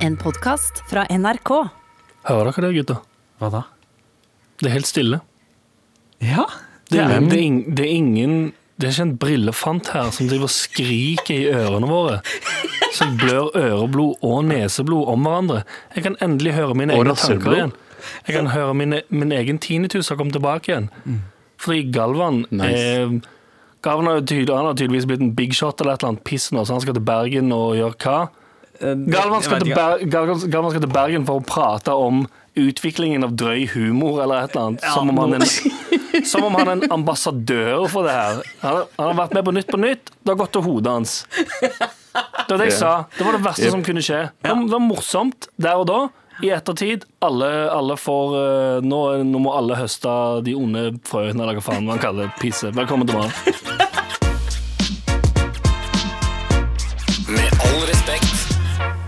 En podkast fra NRK. Hører dere det, gutter? Hva da? Det er helt stille. Ja. Det er, det, er, ing- det er ingen Det er ikke en brillefant her som driver og skriker i ørene våre. Som blør øreblod og neseblod om hverandre. Jeg kan endelig høre mine Og egne tanker igjen. Jeg kan høre mine, min egen tinnitus har kommet tilbake igjen. Fordi Galvan Nice. eh, Galvan har, jo tydelig, han har tydeligvis blitt en big shot eller et eller annet piss nå, så han skal til Bergen og gjøre hva? Galvan skal, til Ber Galvan, Galvan skal til Bergen for å prate om utviklingen av drøy humor eller et eller annet. som, om han en, som om han er en ambassadør for det her. Han har, han har vært med på Nytt på Nytt. Det har gått til hodet hans. Det var det jeg sa. Det var det verste som kunne skje. Det var, det var morsomt der og da. I ettertid, alle, alle får eh, nå, nå må alle høste de onde frøene, eller hva faen man kaller det. Pisse. Velkommen til meg.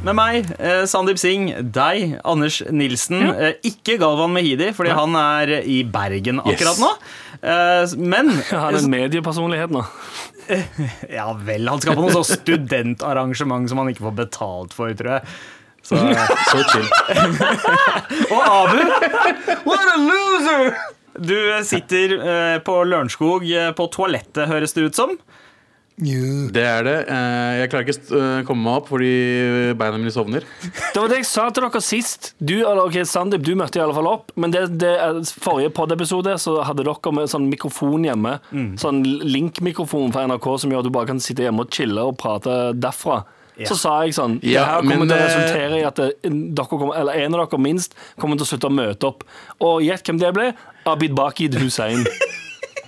Med meg, eh, Sandeep Singh, deg, Anders Nilsen. Eh, ikke Galvan Mehidi, fordi han er i Bergen akkurat Yes. nå. Eh, men Han er en mediepersonlighet nå. Ja vel, han skal på noe sånt studentarrangement som han ikke får betalt for, tror jeg. Så, Så chill. og Abu! What a loser! Du sitter eh, på Lørenskog eh, på toalettet, høres det ut som. Det er det. Eh, Jeg klarer ikke å eh, komme meg opp fordi beina mine sovner. Det var det jeg sa til dere sist. Du, eller, ok, Sandeep, du møtte i alle fall opp. Men det, det er forrige pod-episode så hadde dere med sånn mikrofon hjemme. Sånn link-mikrofon fra NRK som gjør at du bare kan sitte hjemme og chille og prate derfra. Så sa jeg sånn Det Ja, her kommer men, til å eh, resultere i at dere kommer, eller en av dere minst kommer til å slutte å møte opp. Og gjett hvem det ble? Abid Bakid Hussein.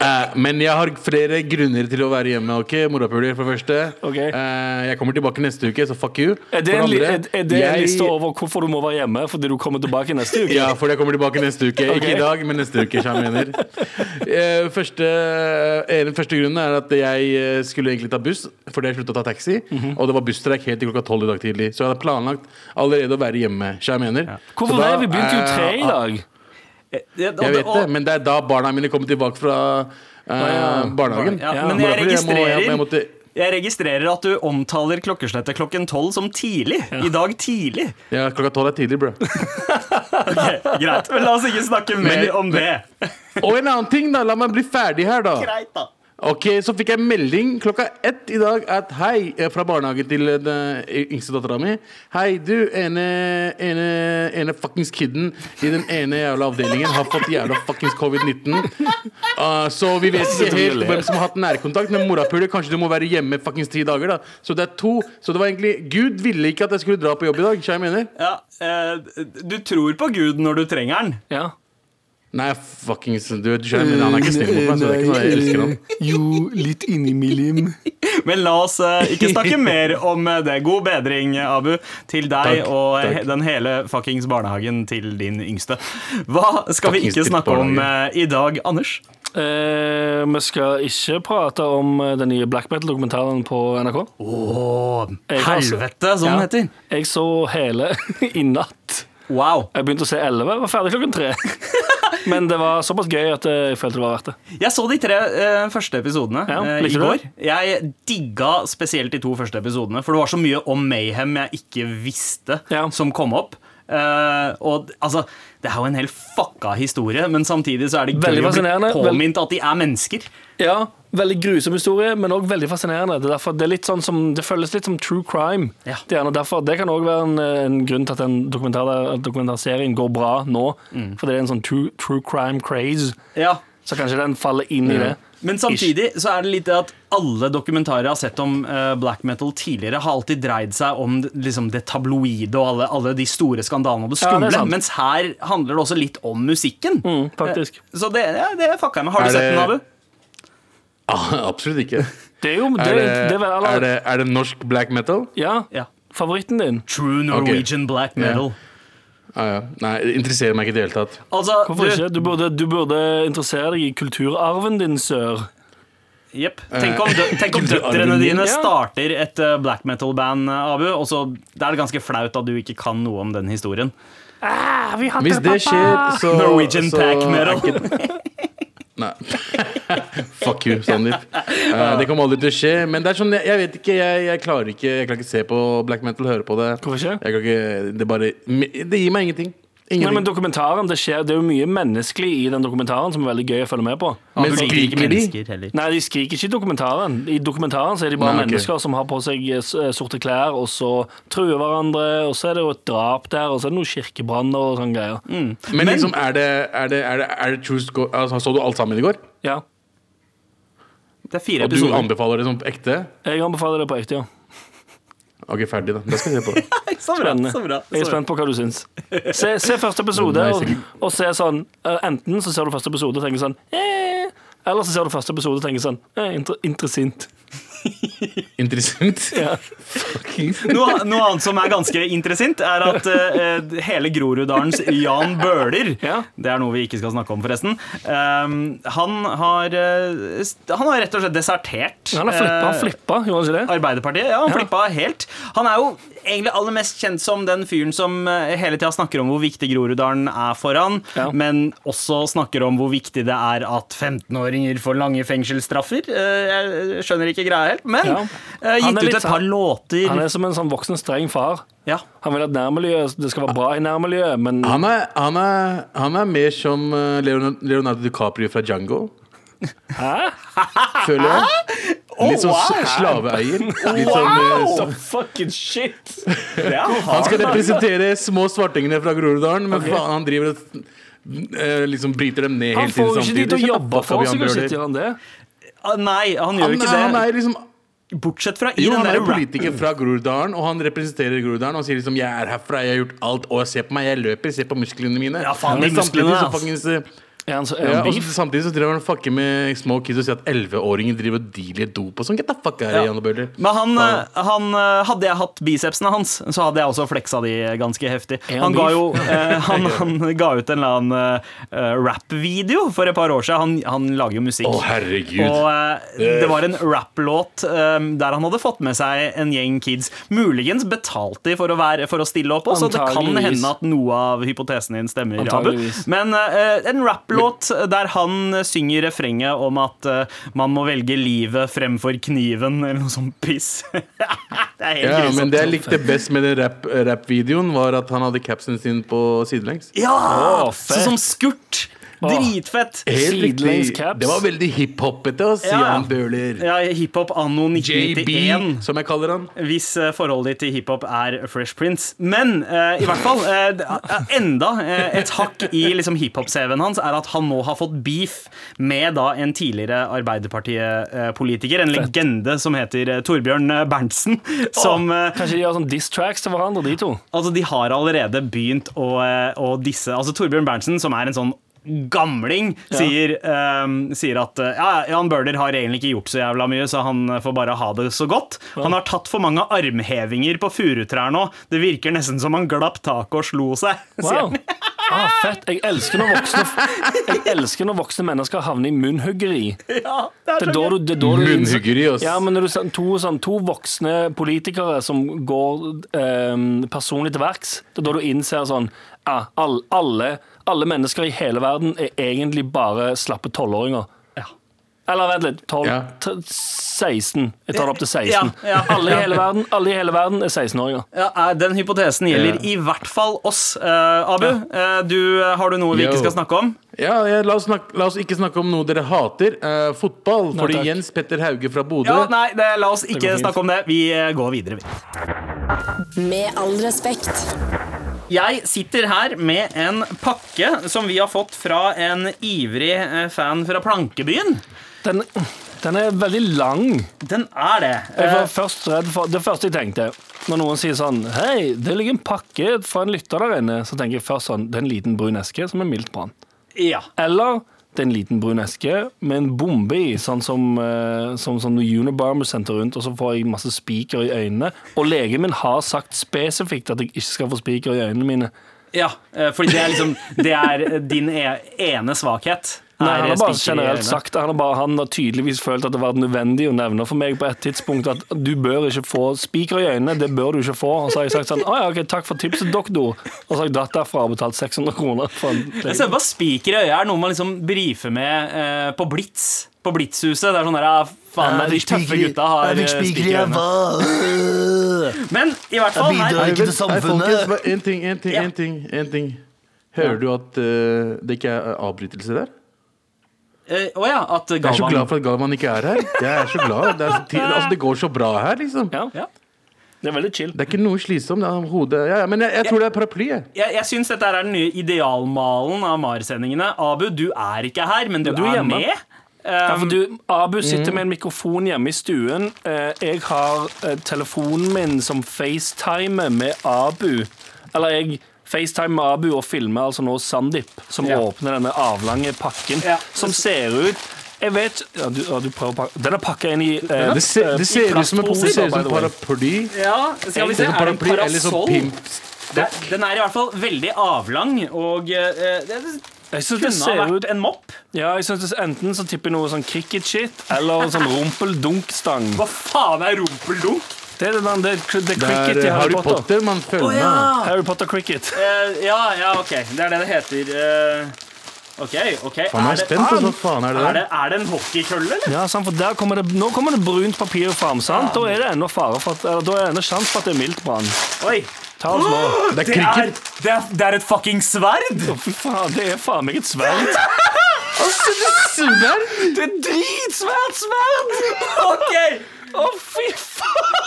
Eh, Men jeg har flere grunner til å være hjemme. ok? Morapuler, for det første. Okay. Eh, Jeg kommer tilbake neste uke, så fuck you. Er det, andre, en, er, det en liste over hvorfor du må være hjemme fordi du kommer tilbake neste uke? Ja, fordi jeg kommer tilbake neste uke. okay. Ikke i dag, men neste uke. jeg mener. Eh, Første, eh, den første grunnen er at jeg eh, skulle egentlig ta buss, fordi jeg sluttet å ta taxi. Mhm. Og det var busstreik helt til klokka tolv i dag tidlig. Så jeg hadde planlagt allerede å være hjemme. Jeg mener. Hvorfor Så da, det? Vi begynte jo tre i eh, dag. Jeg vet det, men det er da barna mine kommer tilbake fra eh, barnehagen. Ja, Ja. men jeg registrerer jeg, registrerer at du omtaler klokkeslettet klokken tolv som tidlig. I dag tidlig. ja, klokka tolv er tidlig, bro. Ok, greit, men La oss ikke snakke mer Men- om det. Og en annen ting, da. La meg bli ferdig her, da. Greit da Ok, Så fikk jeg melding klokka ett i dag at hei, eh, fra barnehagen til eh, den yngste dattera mi. Hei, du, ene, ene, ene fuckings kiden i den ene jævla avdelingen har fått jævla fuckings covid-19. Uh, så vi vet ikke helt hvem som har hatt nærkontakt med morapuler. Kanskje du må være hjemme fuckings ti dager, da. Så det er to. Så det var egentlig Gud ville ikke at jeg skulle dra på jobb i dag. Hva jeg mener? ja, uh, Du tror på Gud når du trenger den. Ja. Nei, fuckings du, du skjønner, men Han er ikke snill mot meg, så det er ikke sånn jeg elsker han. Jo, litt innimellom. Men la oss eh, ikke snakke mer om eh, det. God bedring, Abu, til deg Takk, og takk. den hele fuckings barnehagen til din yngste. Hva skal vi ikke snakke om eh, i dag, Anders? Eh, vi skal ikke prate om eh, den nye black metal-dokumentaren på NRK. Åh, altså- helvete, som Ja. den heter. Jeg så hele i natt. Wow. Jeg begynte å se 11, var ferdig klokken tre. Men det var såpass gøy at jeg følte det var verdt det. Jeg så de tre eh, første episodene Ja, eh, i går. Jeg digga spesielt de to første episodene, for det var så mye om Mayhem jeg ikke visste Ja. som kom opp. Uh, og altså, Det er jo en helt fucka historie, men samtidig så er det gøy å bli påminnet at de er mennesker. Ja, Veldig grusom historie, men òg veldig fascinerende. Det, er derfor, det, er litt sånn som, det føles litt som true crime. Ja. Det, er derfor, det kan òg være en, en grunn til at en dokumentar, dokumentarserien går bra nå. Mm. For det er en sånn true, true crime craze. Ja Så kanskje den faller inn i det. Men samtidig så er det litt det at alle dokumentarer jeg har sett om uh, black metal tidligere, har alltid dreid seg om liksom, det tabloide og alle, alle de store skandalene og det Ja, det skumle. sant. mens her handler det også litt om musikken. Mm, faktisk. Eh, Så det, ja, det fucka jeg med. Har du sett den, Abu? Ah, absolutt ikke. Det er jo det, Er det, det, er vel er det, er det norsk black metal? Ja, Ja. favoritten din. True Norwegian black metal. Ah, ja. Nei, det interesserer meg ikke i det hele tatt. Altså, Hvorfor du, ikke? Du burde, du burde interessere deg i kulturarven din, sør. Jepp. Tenk om, dø tenk om døtrene dine starter et eh, black metal-band, eh, Abu, og så er det ganske flaut at du ikke kan noe om den historien. Hvis det skjer, så Norwegian så pack metal. Nei. Fuck you, Sandeep. Uh, det kommer aldri til å skje. Men det er sånn, jeg, jeg vet ikke, jeg, jeg klarer ikke Jeg klarer ikke se på black metal, høre på det. Hvorfor ikke? Jeg kan ikke det, bare, det gir meg ingenting. Nei, men dokumentaren, det, skjer, det er jo mye menneskelig i den dokumentaren som er veldig gøy å følge med på. Men Du skriker de? Nei, de skriker ikke i dokumentaren. I dokumentaren så er de bare Nei, ok. mennesker som har på seg eh, sorte klær, og så truer hverandre, og så er det jo et drap der, og så er det noen kirkebranner og sånne greier. Men liksom, er det, er det, er det, er det true score? Altså, Så du alt sammen i går? Ja. Det er fire Og du episoder. anbefaler det som ekte? Jeg anbefaler det på ekte, ja. Ok, ferdig, da. Det skal jeg se på. Så bra, Spennende. så bra, Jeg er spent på hva du syns. Se, se første episode, og, og se sånn eh, Enten så ser du første episode og tenker sånn eh, Eller så ser du første episode og tenker sånn eh, inter interessant. Interessant. Ja. Noe, noe annet som er ganske interessant, er at uh, hele Groruddalens Jan Bøhler Ja. Det er noe vi ikke skal snakke om, forresten. Um, han, har, uh, han har rett og slett desertert. Han har flippa, han eh, flippa, gjorde han ikke det? Arbeiderpartiet, ja, han Ja. flippa helt. Han er jo egentlig aller mest kjent som den fyren som eh, hele tida snakker om hvor viktig Groruddalen er for han, Ja. men også snakker om hvor viktig det er at 15-åringer får lange fengselsstraffer. Eh, Jeg skjønner ikke greia helt, men Ja. eh, Han gitt er ut et par sånn- låter. Han er som en sånn voksen, streng far. Ja. Han vil at nærmiljøet det skal være bra i nærmiljøet, men Han er, han, er, han er mer som Leonardo, Leonardo DiCaprio fra Django. Hæ? Føler jeg. Litt sånn wow! slaveeier. Litt sånn, eh, Oh, så- fucking shit! Han skal representere små svartingene fra Groruddalen, men faen, han driver og eh, liksom bryter dem ned Han hele får tiden jo ikke dit å jobbe for shit, gjør han det? Ah, Nei, han gjør Han, ikke er- han er liksom Bortsett fra i Jo, den han er politiker fra Groruddalen, og han representerer Groruddalen. Og sier liksom 'jeg er herfra, jeg har gjort alt', og se på meg, jeg løper, se på musklene mine. Ja, faen, de Men samtidig musklene, så ass. fuckings, eh, Er så, er ja, og så, samtidig så driver han og fucker med små kids og sier at 11-åringer driver og dealer dop og sånn. Get the fuck out Ja. Men han, eh, han, eh, hadde jeg hatt bicepsene hans, så hadde jeg også fleksa de ganske heftig. Han ga jo eh, han, han ga ut en eller annen uh, rap-video for et par år siden. Han, han lager jo musikk. Å, herregud. Og uh, det var en rap-låt um, der han hadde fått med seg en gjeng kids. Muligens betalt de for å, være, for å stille opp, så det kan hende at noe av hypotesen din stemmer. Men eh, en rap-låt der han synger refrenget om at uh, man må velge livet fremfor kniven, eller noe sånt piss. det er helt Ja, grusomt. men det jeg likte best med den rap- rap-videoen, var at han hadde capsen sin på sidelengs. Ja! Oh. Sånn som skurt! Dritfett. Helt Sidelengs riktig. caps. Det var veldig hiphopete å si Ja. Jan Bøhler. Ja, hiphop anno JB, 1991. som jeg kaller han. Hvis eh, forholdet ditt til hiphop er Fresh Prince. Men eh, i hvert fall eh, det er enda eh, et hakk i liksom, hiphop-CV-en hans er at han nå har fått beef med da en tidligere Arbeiderpartiet-politiker, en legende som heter eh, Torbjørn eh, Berntsen. Som eh, Kanskje de har sånn diss tracks til hverandre, de to? Altså, de har allerede begynt å, eh, å disse Altså, Torbjørn Berntsen, som er en sånn gamling, sier, ehm, sier at eh, ja, Jan Bøhler har egentlig ikke gjort så jævla mye, så han eh, får bare ha det så godt. Han har tatt for mange armhevinger på furutrær nå. Det virker nesten som han glapp taket og slo seg. sier Wow. han. Ah, fett. Jeg elsker når voksne Jeg elsker når voksne mennesker havner i munnhuggeri. Ja, det Det er er da du, det er da du Munnhuggeri, altså. Ja, men når du ser to, sånn, to voksne politikere som går eh, personlig til verks, det er da du innser sånn ja, all, alle, alle mennesker i hele verden er egentlig bare slappe tolvåringer. Ja. Eller vent litt. 12, Ja. 16. Jeg tar det opp til 16. Ja, ja. Alle, i hele verden, alle i hele verden er 16-åringer. Ja, eh, Den hypotesen gjelder Ja. i hvert fall oss. Uh, Abu, eh, du, har du noe vi Yo. ikke skal snakke om? Ja, ja, la, oss snakke, la oss ikke snakke om noe dere hater. Uh, fotball. Nei, fordi takk. Jens Petter Hauge fra Bodø Ja, nei, det, La oss ikke snakke om det. Vi går videre. vi. Med all respekt. Jeg sitter her med en pakke som vi har fått fra en ivrig eh, fan fra Plankebyen. Den, den er veldig lang. Den er det. Jeg var Eh, først redd for, det første jeg tenkte Når noen sier sånn Hei, det ligger en pakke fra en lytter der inne Så tenker jeg først sånn Det er en liten brun eske som er mildt brann ja. Eller er en liten brun eske med en bombe i Sånn som, eh, som, som noe Unibarmer sendte rundt Og så får jeg masse spiker i øynene Og legen min har sagt spesifikt At jeg ikke skal få spiker i øynene mine ja. for Fordi det er liksom Det er din e ene svakhet. Nei, han har bare generelt sagt det. Han har, bare, han har tydeligvis følt at det har vært nødvendig å nevne for meg på et tidspunkt at du bør ikke få spiker i øynene. Det bør du ikke få. Og så har jeg sagt sånn Å ja, ok, takk for tipset, doktor. Og så har jeg dratt derfra og betalt 600 kroner. For en Jeg ser bare Spiker i øyet er noe man liksom brifer med eh, på Blitz. på Blitzhuset. Det er sånn der, ah, faen, de tøffe gutta har eh, spiker i øynene. Men i hvert fall Jeg bidrar. ikke til samfunnet. en ting, en ting, en ting, ting. Hører du at uh, det ikke er avbrytelse der? Eh, Å ja, at Jeg er så glad for at Galvan ikke er her. Jeg er så glad Det, er så ti- altså, det går så bra her, liksom. Ja. Ja. Det er veldig chill. Det er ikke noe slitsomt. Det er hodet ja, ja, Men jeg, jeg tror det er paraply. jeg. Jeg, syns dette er den nye idealmalen av MAR-sendingene. Abu, du er ikke her, men du, du er er, hjemme. med. Ja, for du, Abu sitter Mm. med en mikrofon hjemme i stuen. Eh, Jeg har eh, telefonen min som FaceTimer med Abu. Eller jeg FaceTime med Abu og filmer altså nå Sandeep, som Ja. åpner denne avlange pakken, Ja. som ser ut jeg vet ja, du, ja, du prøver å pakke Den er pakka inn i eh, Det ser, ut som en, det paraply. Ja, skal vi se. Det er Er det en paraply sånn parasoll? Den er i hvert fall veldig avlang, og eh, det Jeg synes det kunne ser ha ut en mopp. Ja, jeg synes det, Enten så tipper jeg noe sånn cricket-shit, eller sånn rumpeldunk-stang. Hva faen er rumpeldunk? Det er det, der- det, cricket i eh, Harry Potter. Potter man følger ja. Harry Potter cricket. Uh, ja, ja, OK. Det er det det heter. Uh, OK. ok Faen, jeg er det- spent. Hva faen er det Er det, er det en hockeykølle, eller? Ja, sant, for der kommer det, Nå kommer det brunt papir fram. sant? Da er det ennå fare for at, eller, da er det ennå sjanse for at det er miltbrann. Oi. Ta. Det er Det er, cricket. det, er, det er et fucking sverd! Oh, fy faen, det er faen meg et sverd. altså, det er Sverd? Det er dritsvært sverd! OK! Å, fy faen!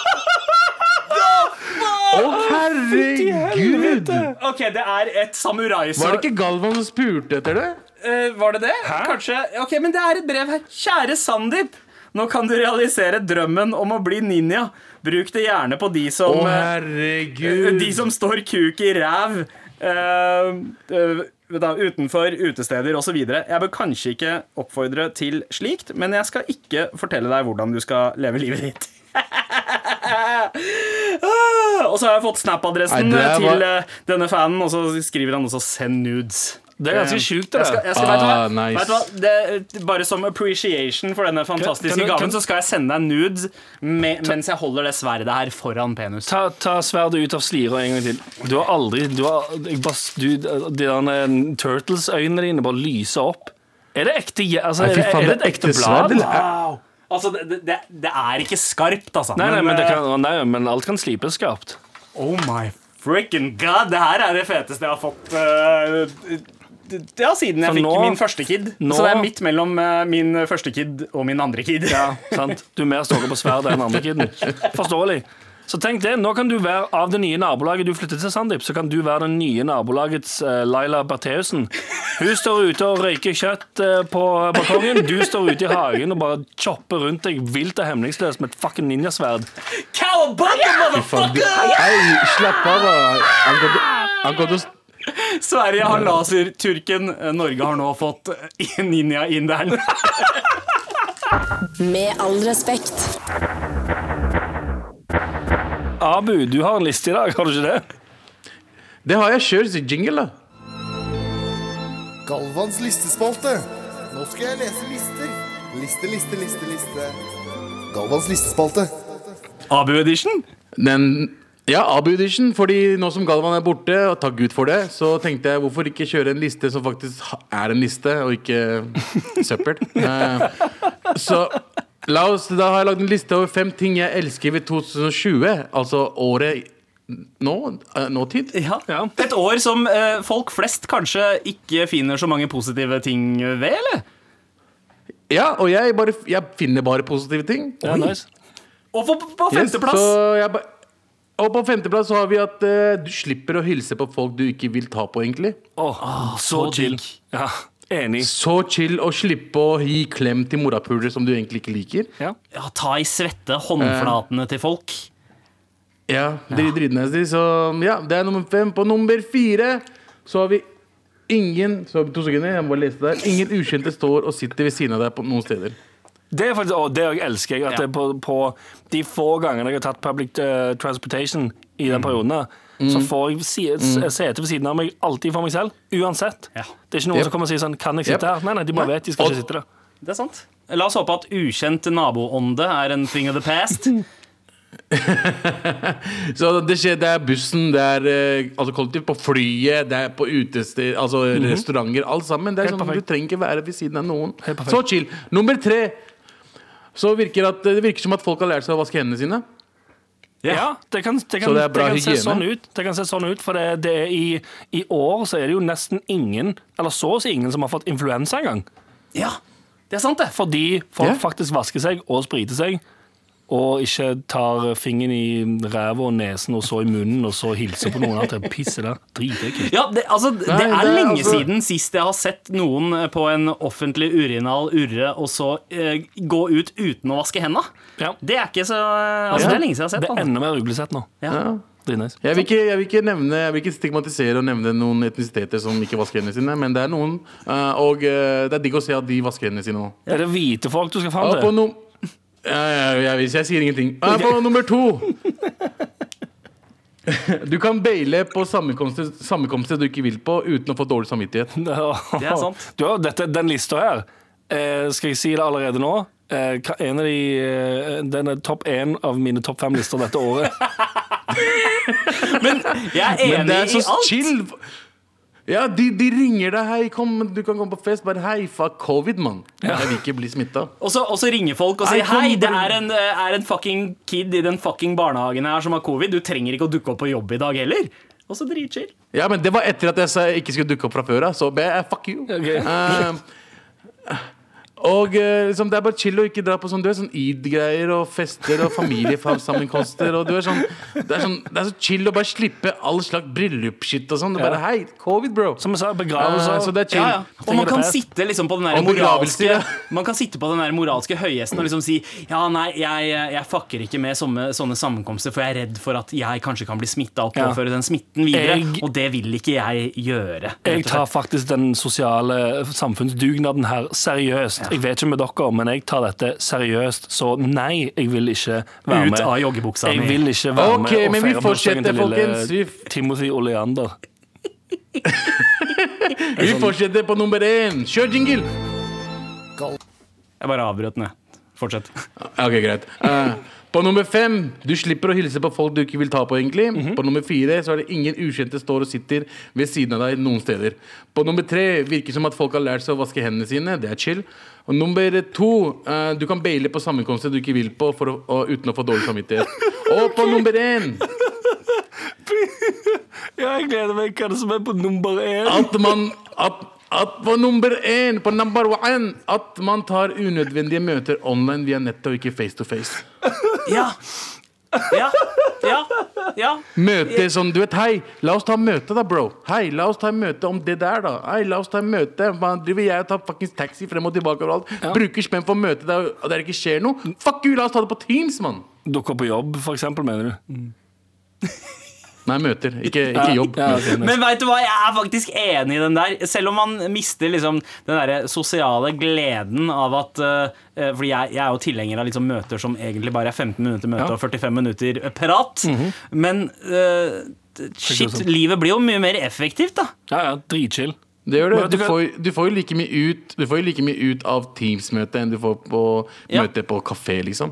Å, herregud! Ok, Det er et Var det ikke Galvan som spurte etter det? Eh, var det det? Kanskje. Ok, Men det er et brev her. Kjære Sandeep. Nå kan du realisere drømmen om å bli ninja. Bruk det gjerne på de som Å, herregud. De som står kuk i ræv Uh, eh, da, utenfor utesteder osv. Jeg bør kanskje ikke oppfordre til slikt, men jeg skal ikke fortelle deg hvordan du skal leve livet ditt. Ah, og så har jeg fått Snap-adressen til eh, denne fanen, og så skriver han også 'send nudes'. Det er ganske sjukt, det Jeg skal, jeg skal, vet du hva? Ah, nice. Vet du hva? Det, bare som appreciation for denne fantastiske Kan- kan du- gaven, kan- så skal jeg sende deg nudes me, mens jeg holder det sverdet her foran penis. Ta, ta sverdet ut av slira en gang til. Du har aldri du har, jeg bare, du, De der eh, Turtles-øynene dine bare lyser opp. Er det ekte je- altså, er, fy det, faen, er det et ekte sverd, blad? eller? Er- Altså, det, det, det er ikke skarpt, altså. Nei, nei, men, det eh, kan, nei, men alt kan slipes skarpt. Oh my freaking god, det her er det feteste jeg har fått eh, Ja, siden jeg fikk nå- min første kid. nå- Så det er midt mellom eh, min første kid og min andre kid. Ja, sant? Du er mer stokker på sverdet enn andre kiden. Forståelig. Så tenk det, nå kan du være av det nye nabolaget du flytter til Sandeep, så kan du være den nye nabolagets uh, Laila Bertheussen. Hun står ute og røyker kjøtt uh, på balkongen. Du står ute i hagen og bare chopper rundt deg vilt og hemningsløst med et fucking ninjasverd. Cowabunga, motherfucker! Slapp av. Han går til- Sverige har laserturken. Norge har nå fått ninja-inderen. Med all respekt. Abu, du har en liste i dag, har du ikke det? Det har jeg kjørt i jingle, da. Galvans listespalte. Nå skal jeg lese lister. Liste, liste, liste, liste. Galvans listespalte. Abu Edition. Den ja, Abu Edition, fordi nå som Galvan er borte, og takk Gud for det, så tenkte jeg hvorfor ikke kjøre en liste som faktisk er en liste, og ikke søppel. Uh, så la oss, da har jeg lagd en liste over fem ting jeg elsker ved 2020, altså året nå, eh, nåtid. Ja. Et år som uh, folk flest kanskje ikke finner så mange positive ting ved, eller? Ja, og jeg, bare, jeg finner bare positive ting. Ja, nice. Og på, på Yes, femteplass så jeg ba- og på femteplass så har vi at eh, du slipper å hilse på folk du ikke vil ta på, egentlig. Åh, så så chill. digg. Ja, enig. Så chill å slippe å gi klem til morapulere som du egentlig ikke liker. Ja. ja, Ta i svette håndflatene til folk. Ja, drit dritnasty. Så ja, det er nummer fem. På nummer fire så har vi ingen så To sekunder, jeg må bare lese det der. Ingen ukjente står og sitter ved siden av deg på noen steder. Det er faktisk, og det jeg elsker jeg, at Ja. det på, på de få gangene jeg har tatt public uh, transportation i Mm. den perioden, mm. så får jeg si, s- sete ved siden av meg alltid for meg selv. Uansett. Ja. Det er ikke noen Yep. som kommer og sier sånn Kan jeg sitte Yep. her? Nei, nei, de bare vet de skal Og- ikke sitte der. Det er sant. La oss håpe at ukjent naboånde er en thing of the past. Så det skjer, det er bussen, det er eh, altså kollektivt, på flyet, det er på utested, altså restauranter, alt sammen. Det er. Helt sånn, perfekt. Du trenger ikke være ved siden av noen. Så chill. Nummer tre. Så virker at, det virker som at folk har lært seg å vaske hendene sine. Ja, det kan, det kan, det det kan se sånn ut. Det kan se sånn ut, For det, det er i, i år så er det jo nesten ingen, eller så å si ingen, som har fått influensa engang. Ja, det er sant, det. Fordi folk Ja. faktisk vasker seg og spriter seg. Og ikke tar fingeren i ræva og nesen og så i munnen og så hilser på noen andre. pisser der. Dritekkelt. Ja, det, altså, det Nei, er det lenge altså- siden sist jeg har sett noen eh, på en offentlig urinal urre og så eh, gå ut uten å vaske henda. Ja. Det er ikke så Altså, det er lenge siden jeg har sett Det er enda mer uglesett nå. Ja. Ja. Jeg vil, ikke, jeg, vil ikke nevne, jeg vil ikke stigmatisere og nevne noen etnisiteter som ikke vasker hendene sine, men det er noen. eh, og eh, det er digg å se at de vasker hendene sine nå. Er det hvite folk du skal fram Ja, på til? No ja, ja, jeg, jeg, jeg sier ingenting. Jeg er på nummer to Du kan baile på sammenkomster, sammenkomster du ikke vil på, uten å få dårlig samvittighet. Det er sant. Du dette, den lista her. Eh, skal jeg si det allerede nå? Eh, en av de, eh, den er topp én av mine topp fem lister dette året. Jeg er enig Men det er så i alt. chill. Ja, de, de ringer deg. Hei, kom, du kan komme på fest. Bare hei, fuck covid, mann. Jeg vil ikke bli smitta. Og så, og så ringer folk og sier Hei, det er en, eh, er en fucking kid i den fucking barnehagen her som har covid. Du trenger ikke å dukke opp på jobb i dag heller. Og så dritchill. Ja, men det var etter at jeg sa jeg ikke skulle dukke opp fra før av, så be, eh, fuck you. Eh, og eh, liksom, det er bare chill å ikke dra på sånn, du er sånn id-greier og fester og familiesammenkomster. Og du er sånn, det, er sånn, det er så chill å bare slippe all slags bryllupsskitt og sånn. Det er bare, hei, covid, bro. Som jeg sa, Eh, Uh, så det er chill. Ja, ja. Og man kan sitte liksom på den der moralske ja. Man kan sitte på den der moralske høyhesten og liksom si Ja, nei, jeg, jeg fucker ikke med sånne, sånne sammenkomster, for jeg er redd for at jeg kanskje kan bli smitta og Ja. påføre den smitten videre. Jeg- Og det vil ikke jeg gjøre. Jeg tar faktisk den sosiale samfunnsdugnaden her seriøst. Jeg vet ikke med dere, men jeg tar dette seriøst. Så nei, jeg vil ikke være Ut med. av joggebuksa Jeg vil ikke være med og men vi feire bursdagen til folkens. lille Timothy Oleander. Vi fortsetter på nummer én. Kjør jingle! Jeg bare avbrøt den, jeg. Fortsett. Ok, greit. Eh, på nummer fem, du slipper å hilse på folk du ikke vil ta på, egentlig. På nummer fire så er det ingen ukjente står og sitter ved siden av deg noen steder. På nummer tre virker som at folk har lært seg å vaske hendene sine. Det er chill. Og nummer to, eh, du kan baile på sammenkomster du ikke vil på for å, og, uten å få dårlig samvittighet. Og på nummer én Ja, jeg gleder meg. Hva er det som er på nummer én? at man at, at på nummer én, på number one, at man tar unødvendige møter online via nettet og ikke face to face. Ja. Ja. Ja. ja. Møte sånn, du vet, hei, la oss ta møte da, bro. Hei, la oss ta møte om det der, da. Hei, la oss ta møte. Hva driver jeg og tar fuckings taxi frem og tilbake overalt? Bruker spenn for møte der, og der ikke skjer noe? Fuck you, la oss ta det på Teams, mann. Dukker på jobb, for eksempel, mener du? Nei, møter, ikke, ikke jobb. Ja, ja. Men vet du hva, jeg er faktisk enig i den der. Selv om man mister liksom den der sosiale gleden av at eh, eh, Fordi jeg, jeg er jo tilhenger av liksom møter som egentlig bare er 15 minutter møte Ja. og 45 minutter prat. Men uh, shit, sånn. livet blir jo mye mer effektivt, da. Ja, ja, dritchill. Det gjør det. Du får, du får jo like mye ut Du får jo like mye ut av Teams-møte enn du får på Ja. møte på kafé, liksom.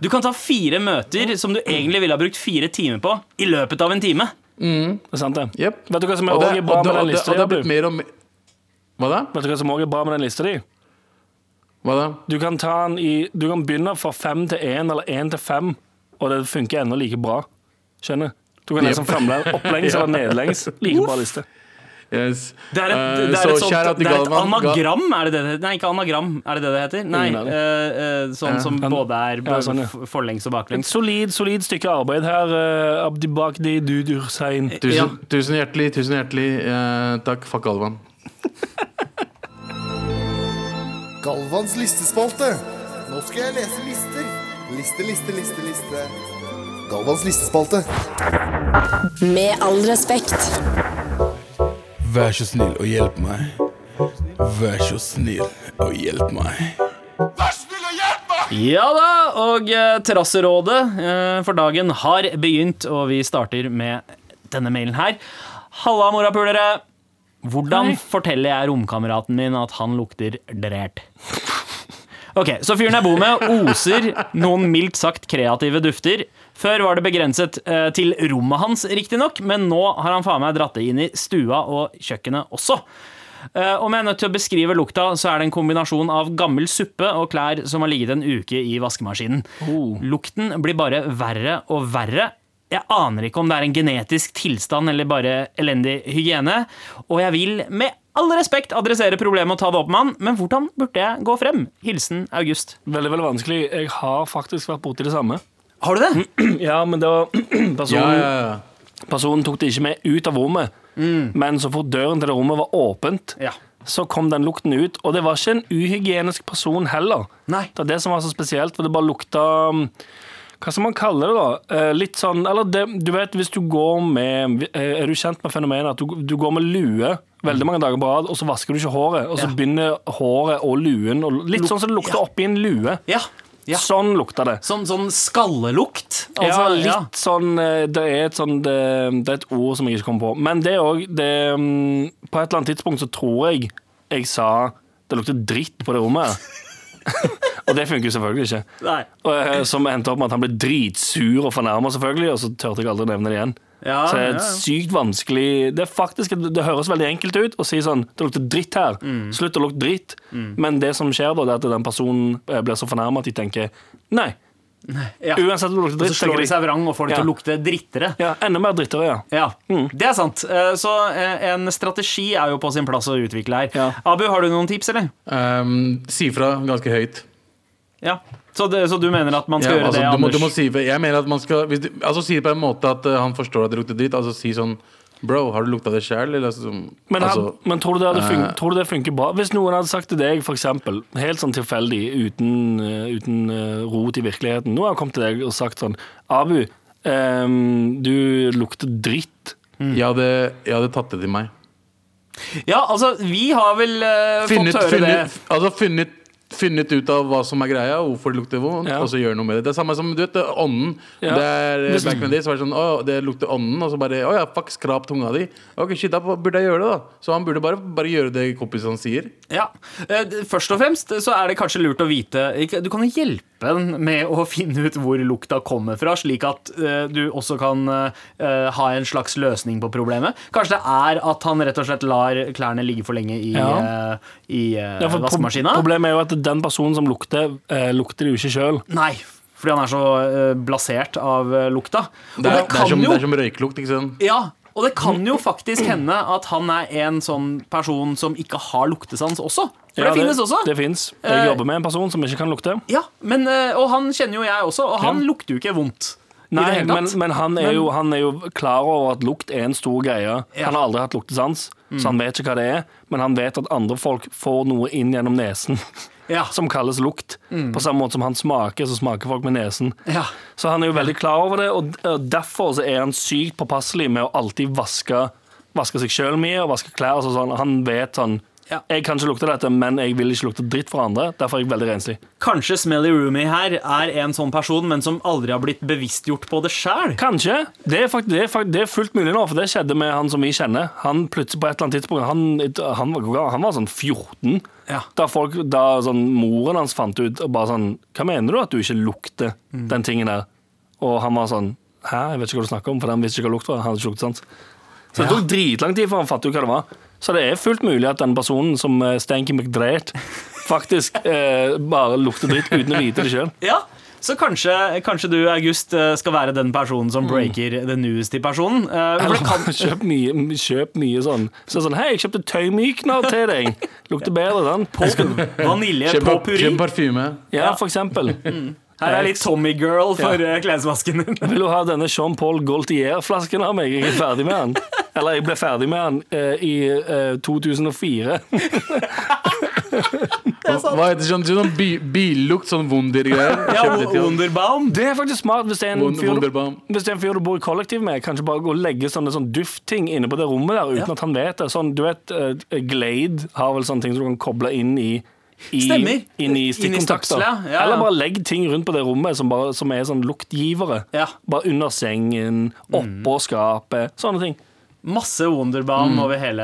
Du kan ta fire møter som du egentlig ville ha brukt fire timer på, i løpet av en time. Det er sant, det. Yep. Vet du hva som er Og det, bra med den lista? mer Hva da? Vet du hva som òg er bra med den lista di? Hva da? Du kan, i, du kan begynne fra fem til én eller én til fem, og det funker ennå like bra. Skjønner? Du kan lese Yep. framlengs, opplengs eller nedlengs. Like bra liste. Yes. Det er et, uh, det er et, sånt, shout out til det er et anagram, er det det det heter? Nei, ikke anagram, er det det det heter? Nei, uh, eh, eh, sånn som Han- både er Ja, sånn, ja. forlengs og Et baklengs. solid, solid stykke arbeid her. Uh, Abdibakdi Dudursein. Tusen, Ja. tusen hjertelig, tusen hjertelig uh, takk. Fuck Galvan. Galvans listespalte. Nå skal jeg lese lister. Liste, liste, liste, liste. Galvans listespalte. Med all respekt. Vær så snill og hjelp meg. Vær så snill og hjelp meg. Vær så snill og hjelp meg! Ja da, og eh, Terrasserådet eh, for dagen har begynt, og vi starter med denne mailen her. Halla, morapulere. Hvordan forteller jeg romkameraten min at han lukter drert? Ok, så fyren jeg bor med oser noen mildt sagt kreative dufter. Før var det begrenset eh, til rommet hans, riktignok, men nå har han faen meg dratt det inn i stua og kjøkkenet også. Eh, om jeg er nødt til å beskrive lukta, så er det en kombinasjon av gammel suppe og klær som har ligget en uke i vaskemaskinen. Lukten blir bare verre og verre. Jeg aner ikke om det er en genetisk tilstand eller bare elendig hygiene, og jeg vil med all respekt adressere problemet og ta det opp med han, men hvordan burde jeg gå frem? Hilsen August. Veldig, veldig vanskelig. Jeg har faktisk vært borti det samme. Har du det? Ja, men det var personen, Ja, ja, ja. personen tok det ikke med ut av rommet. Men så fort døren til det rommet var åpent, Ja. så kom den lukten ut. Og det var ikke en uhygienisk person heller. Nei. Det var det som var så spesielt, for det bare lukta um, Hva skal man kalle det, da? Eh, litt sånn Eller det, du vet, hvis du går med eh, Er du kjent med fenomenet at du, du går med lue veldig mange dager på rad, og så vasker du ikke håret, og så Ja. begynner håret og luen og Litt sånn som det lukter ja. oppi en lue. Ja. Ja. Sånn lukta det. Sånn, sånn skallelukt? ja, litt ja. sånn eh, Det er et sånn det, det er et ord som jeg ikke kommer på. Men det òg mm, På et eller annet tidspunkt så tror jeg jeg sa det lukter dritt på det rommet. og det funker jo selvfølgelig ikke. Nei. Og, eh, som endte opp med at han ble dritsur og fornærma, selvfølgelig, og så turte jeg aldri å nevne det igjen. Ja, så det er ja, ja. sykt vanskelig Det er faktisk, det høres veldig enkelt ut å si sånn Det lukter dritt her. Mm. Slutt å lukte dritt. Men det som skjer da, det er at den personen eh, blir så fornærma at de tenker nei. Ja. Uansett om det lukter Og dritt, så slår de seg vrang og får det til å lukte drittere. Ja, enda mer drittere, ja. Ja, det er sant. Eh, Så eh, en strategi er jo på sin plass å utvikle her. Ja. Abu, har du noen tips, eller? Um, si fra ganske høyt. Ja. Så, det, så du mener at man skal Ja, gjøre altså, det, du, må, du må si. Jeg mener at man skal hvis du, Altså Si det på en måte at uh, han forstår at det lukter dritt. Altså si sånn Bro, har du lukta det sjæl? Altså, Men, altså, men tror, du det hadde fun eh, tror du det funker bra? Hvis noen hadde sagt til deg, eksempel, helt sånn tilfeldig, uten, uh, uten eh, rot i virkeligheten Nå har kommet til deg og sagt sånn Abu, um, du lukter dritt. jeg, hadde, jeg hadde tatt det til meg. Ja, altså, vi har vel uh, Funnet, fått høre funnet, det. altså funnet, funnet ut av hva som er greia, hvorfor det lukter vondt, Ja. og så gjøre noe med det. Det er samme som du vet, ånden. Ja. Det er, back in the så var det sånn Å, det lukter ånden, og så bare Å ja, fuck, skrap tunga di. Ok, shit, da burde jeg gjøre det, da. Så han burde bare, bare gjøre det kompisene sier. Ja. Eh, Først og fremst så er det kanskje lurt å vite Du kan jo hjelpe en med å finne ut hvor lukta kommer fra, slik at uh, du også kan uh, ha en slags løsning på problemet. Kanskje det er at han rett og slett lar klærne ligge for lenge i, Ja. uh, i Ja, for vaskemaskina. Problemet er jo at den personen som lukter, lukter det jo ikke sjøl. Fordi han er så blasert av lukta. Det er, det det er, som, jo det er som røyklukt, ikke sant. Ja, og det kan jo faktisk hende at han er en sånn person som ikke har luktesans også. For det finnes også. Det finnes. Eh, Jeg jobber med en person som ikke kan lukte. Ja, men, eh, Og han kjenner jo jeg også, og han Ja. lukter jo ikke vondt. Nei, men, men han, er jo, han er jo klar over at lukt er en stor greie. Ja. Mm. Han har aldri hatt luktesans, så han vet ikke hva det er. Men han vet at andre folk får noe inn gjennom nesen Ja. som kalles lukt. På samme måte som han smaker, så smaker folk med nesen. Ja. Så han er jo veldig klar over det, og derfor så er han sykt påpasselig med å alltid vaske, vaske seg sjøl mye og vaske klær. og sånn. Han vet sånn Ja. Jeg kan ikke lukte dette, men jeg vil ikke lukte dritt for andre. Derfor er jeg veldig renslig. Kanskje Smelly Roomie her er en sånn person, men som aldri har blitt bevisstgjort på det sjøl? Kanskje. Det er, fakt, det, er fakt, det er fullt mulig nå, for det skjedde med han som vi kjenner. Han plutselig på et eller annet tidspunkt Han, han, var, han var sånn 14. Ja. Da, folk, da sånn, moren hans fant ut og bare sånn Hva mener du at du ikke lukter Mm. den tingen der? Og han var sånn Hæ, jeg vet ikke hva du snakker om, for han visste ikke hva lukt var. Han hadde ikke luktesans. Så det tok dritlang tid før han fattet ut hva det var. Så det er fullt mulig at den personen som eh, Stanky McDreht faktisk eh, bare lukter dritt uten å vite det sjøl. Ja, så kanskje, kanskje du, August, eh, skal være den personen som breaker the news til personen. Eh, for kan, Kjøp mye, kjøp mye sånn. Så sånn, Hei, jeg kjøpte tøymykner til deg. Lukter bedre, den. Skal- vanilje Kjøp, på puré. kjøp parfyme. Ja, for eksempel. Her er litt Tommy Girl for ja. klesvasken din. Vil du ha denne Jean Paul Gaultier-flasken av meg? Jeg er ferdig med den. Eller jeg ble ferdig med den uh, i uh, 2004. Hva heter sånn, sånn bi, billukt, sånn Wunder-greier? Ja. Wunderbaum. Det er faktisk smart hvis det er en fyr du, hvis det er en fyr du bor i kollektiv med. Kanskje bare gå og legge sånne sånn duftting inne på det rommet der uten at han vet det. Sånn, du vet, uh, Glade har vel sånne ting som du kan koble inn i i, Stemmer. inn i Inn i stikkontakter. ja. Ja, ja. Eller bare legg ting rundt på det rommet som, bare, som er sånn luktgivere. Ja. Bare under sengen, oppå skapet, sånne ting. Masse Wonderbaum over hele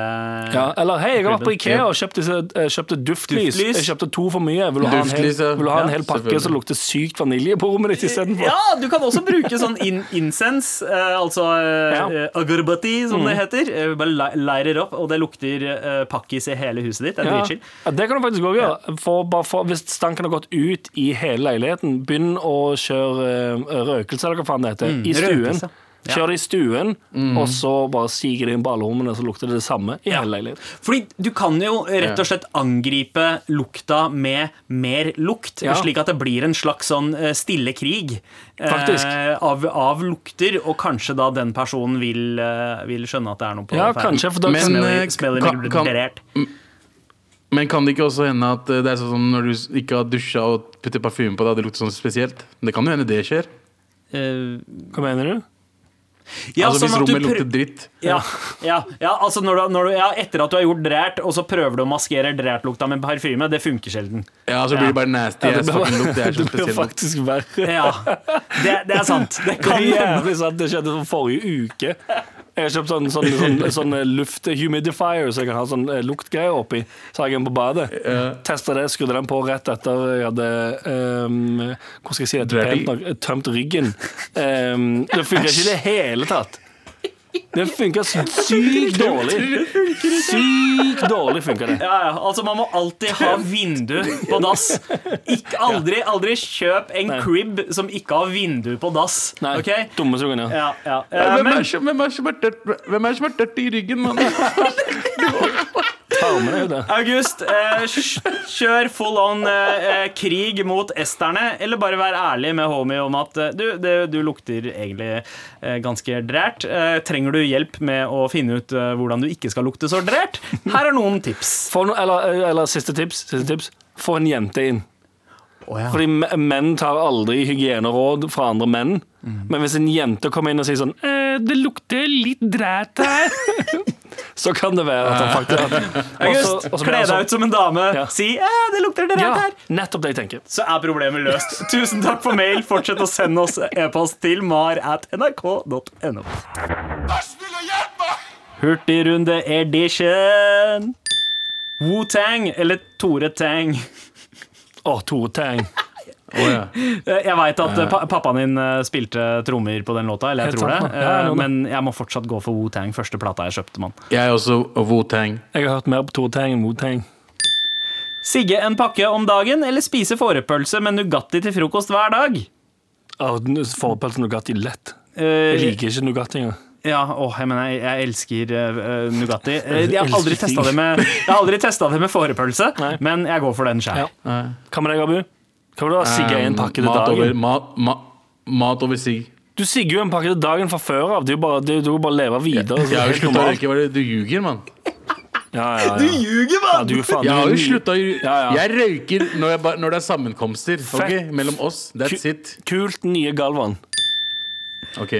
Ja, eller hei, jeg har vært på Ikea og kjøpte, eh, kjøpte duftlys. Duftlys. Jeg kjøpte to for mye. Vil du ha en hel, vil du ha en Ja, hel pakke som lukter sykt vanilje på rommet ditt istedenfor? Ja, du kan også bruke sånn in incense, eh, altså Ja. eh, agarbati, som det heter. Uh, bare leirer opp, og det lukter pakkis i hele huset ditt. Det er Ja. dritchill. Ja, det kan du faktisk også gjøre. For, bare for, hvis stanken har gått ut i hele leiligheten, begynn å kjøre røkelse, eller hva faen det heter, i stuen. røkelse. Kjør det i stuen, og så bare siger det inn på alle rommene, så lukter det det samme i Ja. hele leiligheten. Fordi du kan jo rett og slett angripe lukta med mer lukt, Ja. slik at det blir en slags sånn eh, stille krig eh, av, av lukter, og kanskje da den personen vil, eh, vil skjønne at det er noe på Ja, ferde. kanskje, for da Men, Smelly, eh, smelly kan- kan- Men kan det ikke også hende at det er sånn som når du ikke har dusja og putter parfyme på deg, det lukter sånn spesielt? Det kan jo hende det skjer. Eh, Hva mener du? Ja, altså Hvis sånn at rommet lukter dritt. Ja, ja, ja altså når du, når du, ja, etter at du har gjort drært, og så prøver du å maskere drærtlukta med parfyme, det funker sjelden. Ja, så blir det bare nasty. Ja, det blir- Det Det faktisk verre. Ja, det, det er sant. Det Det kan er jævlig sant. Det skjedde forrige uke. Jeg har kjøpt sånn, sånn, sånn, sånn lufthumidifier, så jeg kan ha sånn eh, luktgreier oppi. Så har jeg den på badet. Testa det, skrudde den på rett etter jeg hadde um, Hvordan skal jeg si det pent nok? Tømt ryggen. Um, det funka ikke i det hele tatt. Det funka sykt dårlig. Sykt dårlig funka det. Ja, ja, altså Man må alltid ha vindu på dass. Ikke, aldri, aldri kjøp en Nei. crib som ikke har vindu på dass. Nei, okay? dumme sungen, ja. Ja, ja. Uh, Hvem er, som, hvem, er som som er tørt i ryggen, mann? Tarmene med deg det. August, eh, kjør full on eh, eh, krig mot esterne, eller bare vær ærlig med homie om at eh, du, det, du lukter egentlig eh, ganske drært. Trenger du hjelp med å finne ut hvordan du ikke skal lukte så drært? Her er noen tips. No, eller, eller siste tips, siste tips. Få en jente inn. Fordi menn tar aldri hygieneråd fra andre menn. Men hvis en jente kommer inn og sier sånn eh, 'Det lukter litt dræt her', så kan det være at han faktisk og August, og kle deg sånn- ut som en dame. Ja. Si eh, 'det lukter dræt Ja, her'. nettopp det jeg tenker. så er problemet løst. Tusen takk for mail. Fortsett å sende oss e-post til mar at nrk.no. Hurtigrunde edition. Wu-Tang eller Tore Tang. Å, Tore Tang. Å, ja. Eh, Jeg veit at eh, pa pappaen din eh, spilte trommer på den låta, eller jeg Helt tror det. ja, Eh. Men jeg må fortsatt gå for Wu-Tang. Første plata jeg kjøpte, mann. Jeg er også Wu-Tang. Jeg har hørt mer på to-tang enn Wu-Tang. Sigge en pakke om dagen, eller spise fårepølse med Nugatti til frokost hver dag? Forpølse Nugatti lett. Eh, Jeg liker ikke Nugatti engang. Ja, åh, jeg mener, jeg, jeg elsker uh, Nugatti. Eh, Jeg har aldri testa det med det med fårepølse, men jeg går for den sjæl. Ja. Hva med deg, Abu? Hva vil du ha? Sigge en pakke til dagen? over, mat, ma, mat over sigg. Du sigger jo en pakke til dagen fra før av. Er bare, du må bare leve videre. Jeg har jo slutta å røyke. Du ljuger, mann? Ja, ja, ja. ljuger, Ja, Jeg har jo slutta å Ja, ja. Jeg røyker når, jeg, ba- når det er sammenkomster. ok? Mellom oss. That's it. Kult nye Galvan. Ok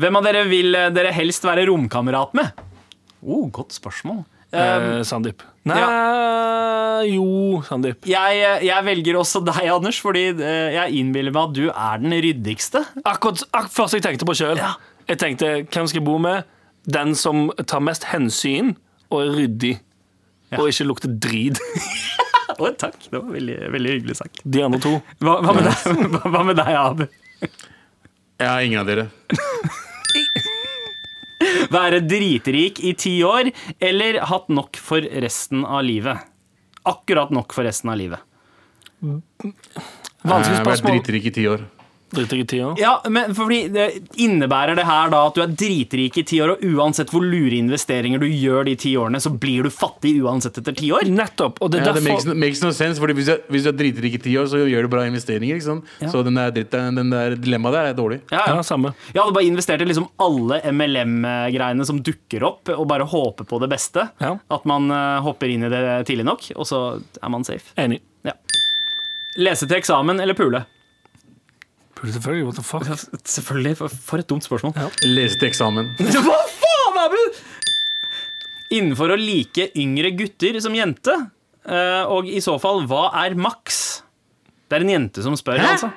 Hvem av dere vil eh, dere helst være romkamerat med? Oh, godt spørsmål. Um, Eh, Sandeep. Nei Jo, Sandeep. jeg, jeg velger også deg, Anders, fordi eh, jeg innbiller meg at du er den ryddigste. Akkurat akkurat først jeg tenkte på sjøl. Ja. Jeg tenkte hvem skal jeg bo med? Den som tar mest hensyn og er ryddig. Og ikke lukter drit. Å, takk, det var veldig, veldig hyggelig sagt. De andre to. Hva, hva, med, deg, hva, hva med deg, Abu? Jeg har ingen av dere. Være dritrik i ti år, eller hatt nok for resten av livet? Akkurat nok for resten av livet. Vanskelig Jeg har vært dritrik i ti år. I. Ja, men fordi det Innebærer det her da at du er dritrik i ti år, og uansett hvor lure investeringer du gjør de ti årene, så blir du fattig uansett etter ti år? Nettopp. Og det Ja, derfor... det makes, no, makes no sense, fordi hvis du, er- hvis du er dritrik i ti år, så gjør du bra investeringer. Ikke sant? Så den der, dritt, den der dilemmaet der er dårlig. Ja, Ja, ja. samme. Jeg hadde bare investert i liksom alle MLM-greiene som dukker opp, og bare håper på det beste. Ja. At man eh, hopper inn i det tidlig nok, og så er man safe. Enig. Ja. Lese til eksamen eller pule? Selvfølgelig, what the fuck? Selvfølgelig. For, for et dumt spørsmål. Lese til eksamen. Hva faen, Abu?! Innenfor å like yngre gutter som jente, eh, og i så fall, hva er maks? Det er en jente som spør, Hæ? altså.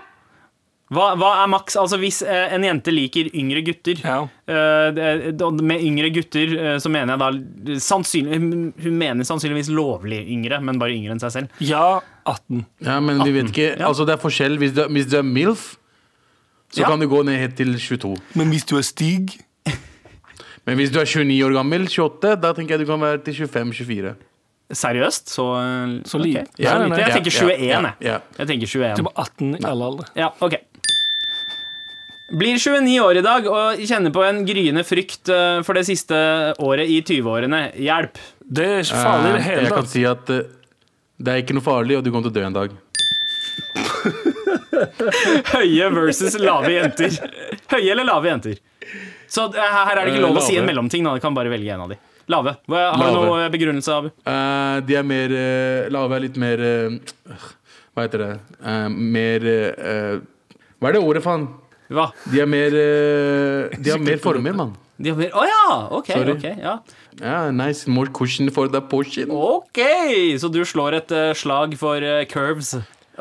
Hva, hva er maks? Altså Hvis eh, en jente liker yngre gutter Ja. eh, det- da- Med yngre gutter eh, så mener jeg da sannsynlig, hun- Hun mener sannsynligvis lovlig yngre, men bare yngre enn seg selv. Ja, 18. Ja, men vi vet ikke Ja. Altså, det er forskjell. Hvis det, hvis du er MILF, så Ja. kan du gå ned helt til 22. Men hvis du er Stig Men hvis du er 29 år gammel, 28, da tenker jeg du kan være til 25-24. Seriøst? Så, eh, Så lite. ok. Ja, Så lite. nei. Jeg tenker 21, ja, ja. Jeg tenker Du 21. er 18 i alle aldre. Ja, ok. Blir 29 år i dag og kjenner på en gryende frykt eh, for det siste året i 20-årene. Hjelp. Det er ikke farlig i det hele tatt. jeg kan si at eh, det er ikke noe farlig, og du kommer til å dø en dag. Høye versus lave jenter. Høye eller lave jenter? Så eh, her er det ikke Eh, lov å si en mellomting. Da. Du kan bare velge en av de. Lave. Har du noe begrunnelse, Abu? Uh, de er mer uh, Lave er litt mer uh, Hva heter det? Eh, mer eh, Hva er det ordet, faen? Hva? De er mer eh, De har mer former, mann. De har mer Å ja! Ok. Sorry. ok, ja. Yeah, nice. More cushion for the portion. ok, så du slår et eh, slag for eh, curves.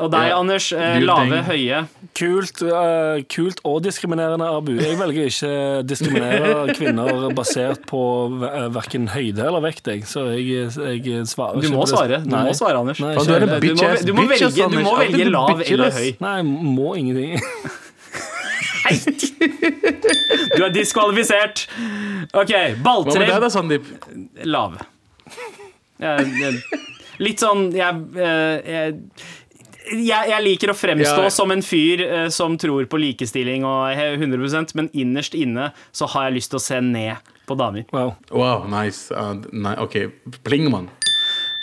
Og deg, Ja, Anders. eh, lave, høye. Kult, uh, kult og diskriminerende, Abu. Jeg velger ikke å diskriminere kvinner basert på uh, verken høyde eller vekt, jeg. Så jeg, jeg svarer Du ikke må svare. Du Nei. må svare, Anders. Nei, du er en bitch, Du må, du må velge, du må velge lav eller høy. Nei, må ingenting. Du er diskvalifisert. OK, Hva med deg da, Sandeep? lav. Jeg, jeg, litt sånn jeg, eh, jeg, jeg, jeg liker å fremstå Ja. som en fyr eh, som tror på likestilling, og 100% men innerst inne så har jeg lyst til å se ned på damer. Wow. Wow, nice. Uh, nei, OK. Pling,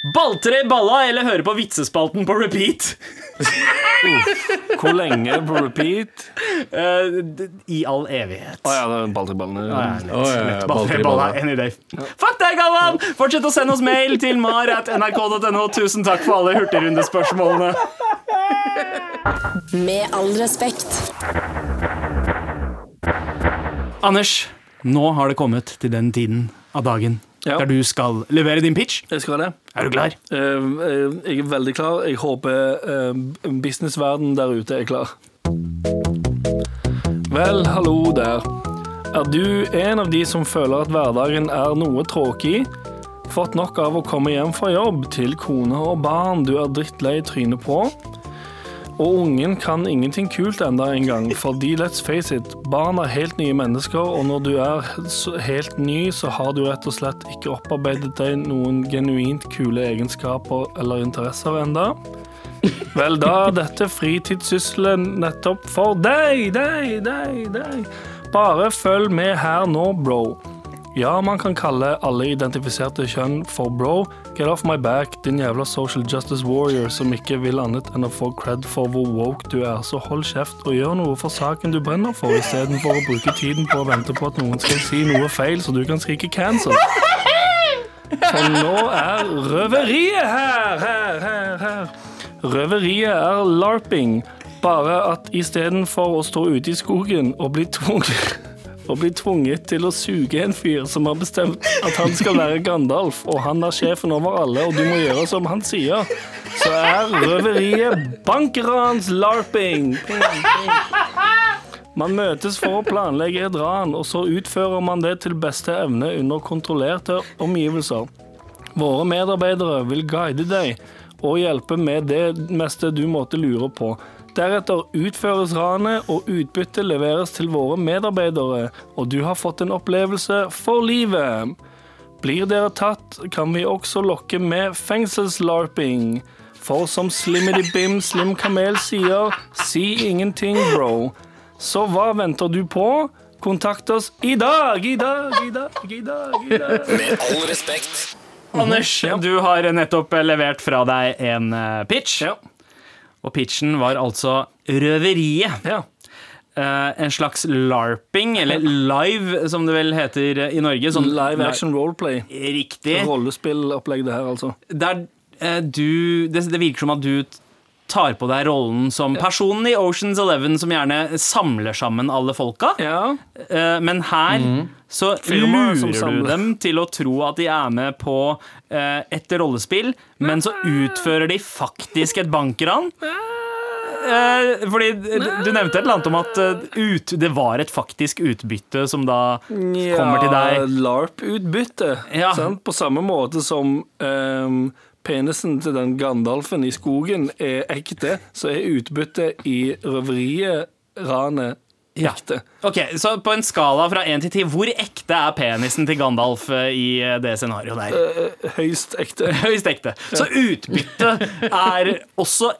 mann. i balla eller høre på vitsespalten på repeat? Hvor lenge på repeat? Uh, I all evighet. Å ja, det er ballene. Ja, ja, lett. Å, ja, ja, balltre Balltre balla any day. Fuck deg, Galvan! Fortsett å sende oss mail til mar.nrk.no. Tusen takk for alle hurtigrundespørsmålene. Med all respekt. Anders, nå har det kommet til den tiden av dagen Ja. der du skal levere din pitch. Jeg skal det. Er du klar? Eh, eh, jeg er veldig klar. Jeg håper businessverdenen businessverden der ute er klar. Vel, hallo der. Er du en av de som føler at hverdagen er noe tråkig? Fått nok av å komme hjem fra jobb til kone og barn du er drittlei trynet på? Og ungen kan ingenting kult enda en gang, fordi let's face it, barn er helt nye mennesker, og når du er helt ny, så har du rett og slett ikke opparbeidet deg noen genuint kule egenskaper eller interesser enda. Vel, da er dette fritidssysselet nettopp for deg, deg, deg, deg. Bare følg med her nå, bro. Ja, man kan kalle alle identifiserte kjønn for bro. Get off my back, din jævla social justice warrior som ikke vil annet enn å få cred for hvor woke du er. Så hold kjeft og gjør noe for saken du brenner for, istedenfor å bruke tiden på å vente på at noen skal si noe feil, så du kan skrike cancel. For nå er røveriet her, her, her, her. Røveriet er larping, bare at istedenfor å stå ute i skogen og bli tvunget og blir tvunget til å suge en fyr som har bestemt at han skal være Gandalf, og han er sjefen over alle, og du må gjøre som han sier, så er røveriet bankerans larping. Ping, ping. Man møtes for å planlegge et ran, og så utfører man det til beste evne under kontrollerte omgivelser. Våre medarbeidere vil guide deg og hjelpe med det meste du måtte lure på. Deretter utføres ranet, og utbyttet leveres til våre medarbeidere, og du har fått en opplevelse for livet. Blir dere tatt, kan vi også lokke med fengselslarping. For som Slimmity Bim Slim Kamel sier, si ingenting, bro. Så hva venter du på? Kontakt oss i dag, i dag, i dag, i dag. i dag. Med all respekt. Anders, du har nettopp levert fra deg en eh, pitch. Ja. Og pitchen var altså Røveriet. ja. Uh, en slags larping, eller live, som det vel heter i Norge. Sånn Live action roleplay. Riktig. Rollespillopplegg, det her, altså. Der uh, du det, det virker som at du tar på deg rollen som personen i Oceans Eleven som gjerne samler sammen alle folka. Ja. Eh, men her så Firmaer lurer du dem til å tro at de er med på eh, et rollespill, men så utfører de faktisk et bankran. eh, fordi du, du nevnte et eller annet om at ut, det var et faktisk utbytte som da kommer til deg. LARP-utbytte. Ja. På samme måte som ehm, penisen til den Gandalfen i skogen er ekte, så er utbyttet i røveriet, ranet, Ja. ekte. Ok, Så på en skala fra 1 til 10, hvor ekte er penisen til Gandalf eh, i eh, det scenarioet der? Eh, Høyst ekte. Høyst ekte. Så utbyttet er også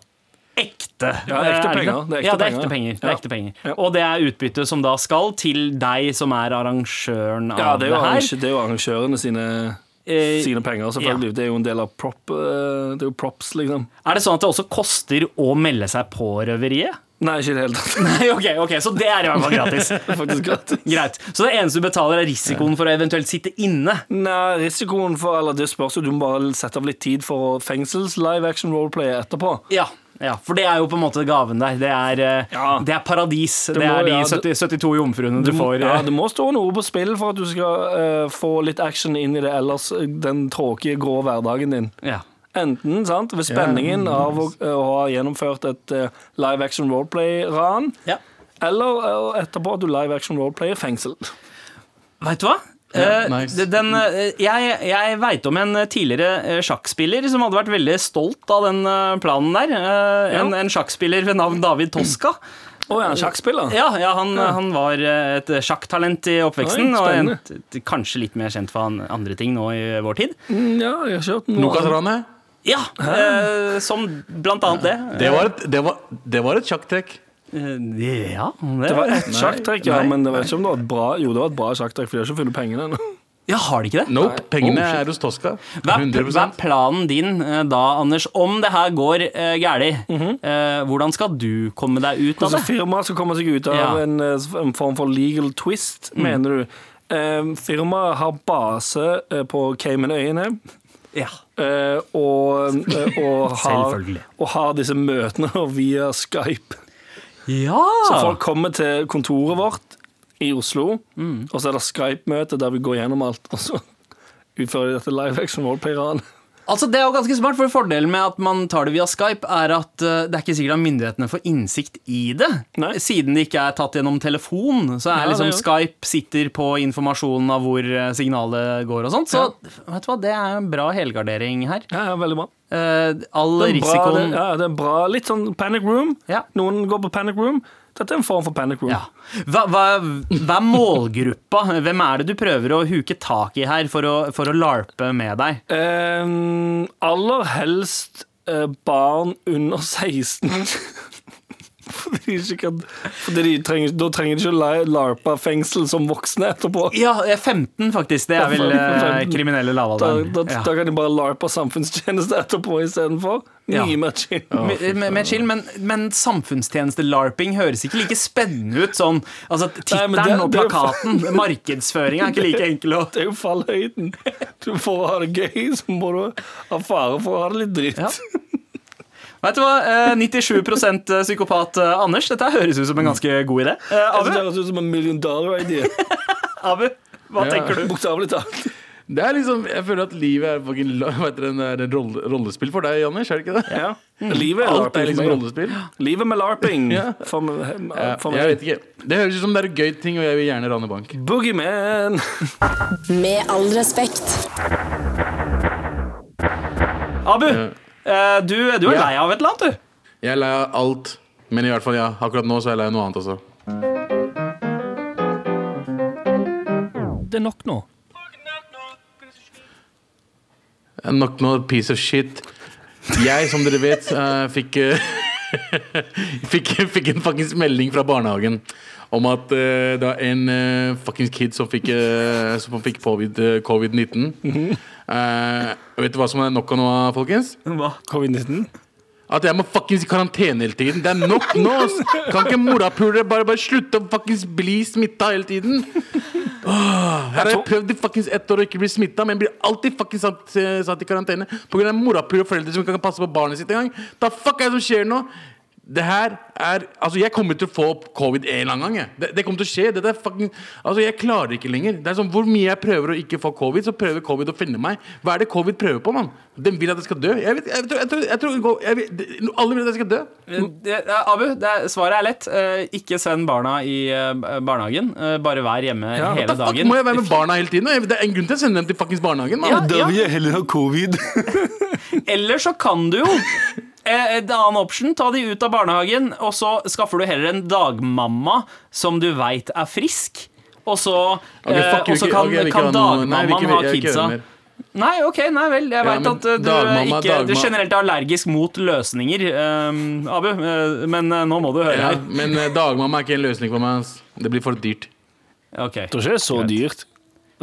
ekte. Ja, ekte penger. Det er ekte ja, det er penger. ekte penger. Det er ekte penger. Ja. Og det er utbytte som da skal til deg som er arrangøren av Ja, det er jo, her. Ja, det er jo arrangørene sine, sine penger, selvfølgelig. Det er jo en del av prop, eh, det er jo props, liksom. Er det sånn at det også koster å melde seg på røveriet? Nei, ikke i det hele tatt. Nei, ok, ok, Så det er i hvert fall gratis. Det faktisk gratis. Greit. Så det eneste du betaler, er risikoen for å eventuelt sitte inne? Nei, risikoen for Eller det spørs jo, du må bare sette av litt tid for fengsels live action roleplay etterpå. Ja. Ja, for det er jo på en måte gaven der. Det er, eh, Ja. det er paradis. Det, må- er de ja, 70, 72 jomfruene du, Du, får. ja, eh. det må stå noe på spill for at du skal uh, få litt action inn i det ellers den tråkige, grå hverdagen din. ja. Enten sant, ved spenningen av å, å ha gjennomført et uh, live action roleplay-ran, Ja. eller uh, etterpå at du live action roleplayer fengsel. Veit du hva? Eh, nice. den, eh, jeg jeg veit om en tidligere eh, sjakkspiller som hadde vært veldig stolt av den planen der. En, en sjakkspiller ved navn David Toska. Å ja, en sjakkspiller? Ja, ja, han, han var et sjakktalent i oppveksten, Oi, og en, kanskje litt mer kjent for han- andre ting nå i vår tid. Mm, Ja, jeg har kjørt noe. Nokas-ranet. Ja, eh, som blant annet det. Det var et, det var, det var et sjakktrekk. Eh, ja, det, Det var ett sjakktrekk, ja, men det var ikke om det var et bra Jo, det var et bra sjakktrekk, for de har ikke funnet pengene ennå. ja, har de ikke det? Nope. Pengene Oh, er hos Tosca. Hva er, hva er planen din eh, da, Anders? Om det her går uh, galt, eh, hvordan skal du komme deg ut av Altså, det? firmaet skal komme seg ut av Ja. en, eh, en form for legal twist, mener du. Uh, firmaet har base eh, på Caymanøyene. Ja. Uh, og, eh, og, har, og har disse møtene via Skype. Ja. Så folk kommer til kontoret vårt i Oslo, og så er det Skype-møte der vi går gjennom alt. Og så utfører de dette live action roleplay-ran. Altså, det er jo ganske smart, for Fordelen med at man tar det via Skype, er at eh, det er ikke sikkert at myndighetene får innsikt i det. Nei. Siden det ikke er tatt gjennom telefon, så er Ja, liksom det ja. Skype sitter på informasjonen av hvor eh, signalet går og sånt. Så vet du hva, det er en bra helgardering her. Ja, ja, veldig bra. Eh, all Det er bra, det, ja, det er bra. Litt sånn panic room. Ja. Noen går på panic room. Dette er en form for panic room. Ja. Hva, hva, hva er målgruppa? Hvem er det du prøver å huke tak i her for å, for å larpe med deg? Um, aller helst eh, barn under 16. fordi de kan fordi trenger, Da trenger de ikke larpa-fengsel som voksne etterpå. Ja, er 15 faktisk. Det er vel eh, 15. kriminelle Da, lavalderen. da, Ja. da kan de bare larpa samfunnstjeneste etterpå istedenfor. Ja. Mye mer chill. Oh, med, med chill, men, men samfunnstjeneste-larping høres ikke like spennende ut sånn Altså, Tittelen og plakaten, markedsføringa er ikke like enkel å Det er jo fallhøyden. Du får ha det gøy, så må du ha fare for å ha det litt dritt. Ja. Vet du hva, eh, 97% psykopat eh, Anders. Dette høres ut som en ganske god idé. Eh, Abu, Det høres ut som en million dollar idea. Abu hva Ja. tenker du? Bokstavelig talt. Det er liksom, Jeg føler at livet er fucking vet hva en, rolle, rollespill for deg, Anders. Er det ikke det? Ja. Livet er Alt er liksom rollespill. Livet med larping. Ja. For, Ja, for jeg vet ikke. Det høres ut som det er en gøy ting, og jeg vil gjerne rane bank. Boogeyman. Med all respekt. Abu, eh, du, du er Ja. lei av et eller annet, du. Jeg er lei av alt, men i hvert fall ja, akkurat nå så er jeg lei av noe annet også. Det er nok nå. Nok nå, piece of shit. Jeg, som dere vet, eh, fikk eh, fikk, fikk en fuckings melding fra barnehagen om at eh, det var en fuckings kid som fikk, eh, som fikk covid- eh, covid-19. Eh, vet du hva som er nok av nå, folkens? Covid-19. At jeg må fuckings i karantene hele tiden. Det er nok nå! Kan ikke morapulere bare, bare slutte å fuckings bli smitta hele tiden? Oh, her har jeg prøvd i fuckings ett år å ikke bli smitta, men blir alltid fuckings satt, satt i karantene pga. morapulere og foreldre som ikke kan passe på barnet sitt engang. Da fuck er det som skjer nå? Det her er Altså, jeg kommer til å få covid en eller annen gang. Det, det kommer til å skje. Dette er fucking Altså, jeg klarer ikke lenger. Det er sånn, Hvor mye jeg prøver å ikke få covid, så prøver covid å finne meg. Hva er det covid prøver på, mann? Den vil at jeg skal dø. Jeg, vet, jeg, tror- jeg, tror- jeg, tror jeg, vet, det- Alle vil at jeg skal dø. Det, ja, Abu, det er, svaret er lett. Eh, ikke send barna i eh, barnehagen. Eh, bare vær hjemme Ja, hele da, dagen. Må jeg være med barna hele tiden? Jeg- Det er en grunn til å sende dem til fuckings barnehagen. Ja, Da vil jeg heller ha covid. Eller så kan du jo eh, En annen option, ta de ut av barnehagen, og så skaffer du heller en dagmamma som du veit er frisk. Og så, okay, eh, fuck og så kan, ok, jeg vil ikke kan dagmammaen ha kidsa. Nei, ok, nei vel. Jeg Ja, veit at eh, du, dagmamma, ikke, du generelt er allergisk mot løsninger, um, Abu. Uh, men uh, nå må du høre Ja, her. men uh, dagmamma er ikke en løsning for meg. Det blir for dyrt. Okay. Jeg tror ikke det er så dyrt.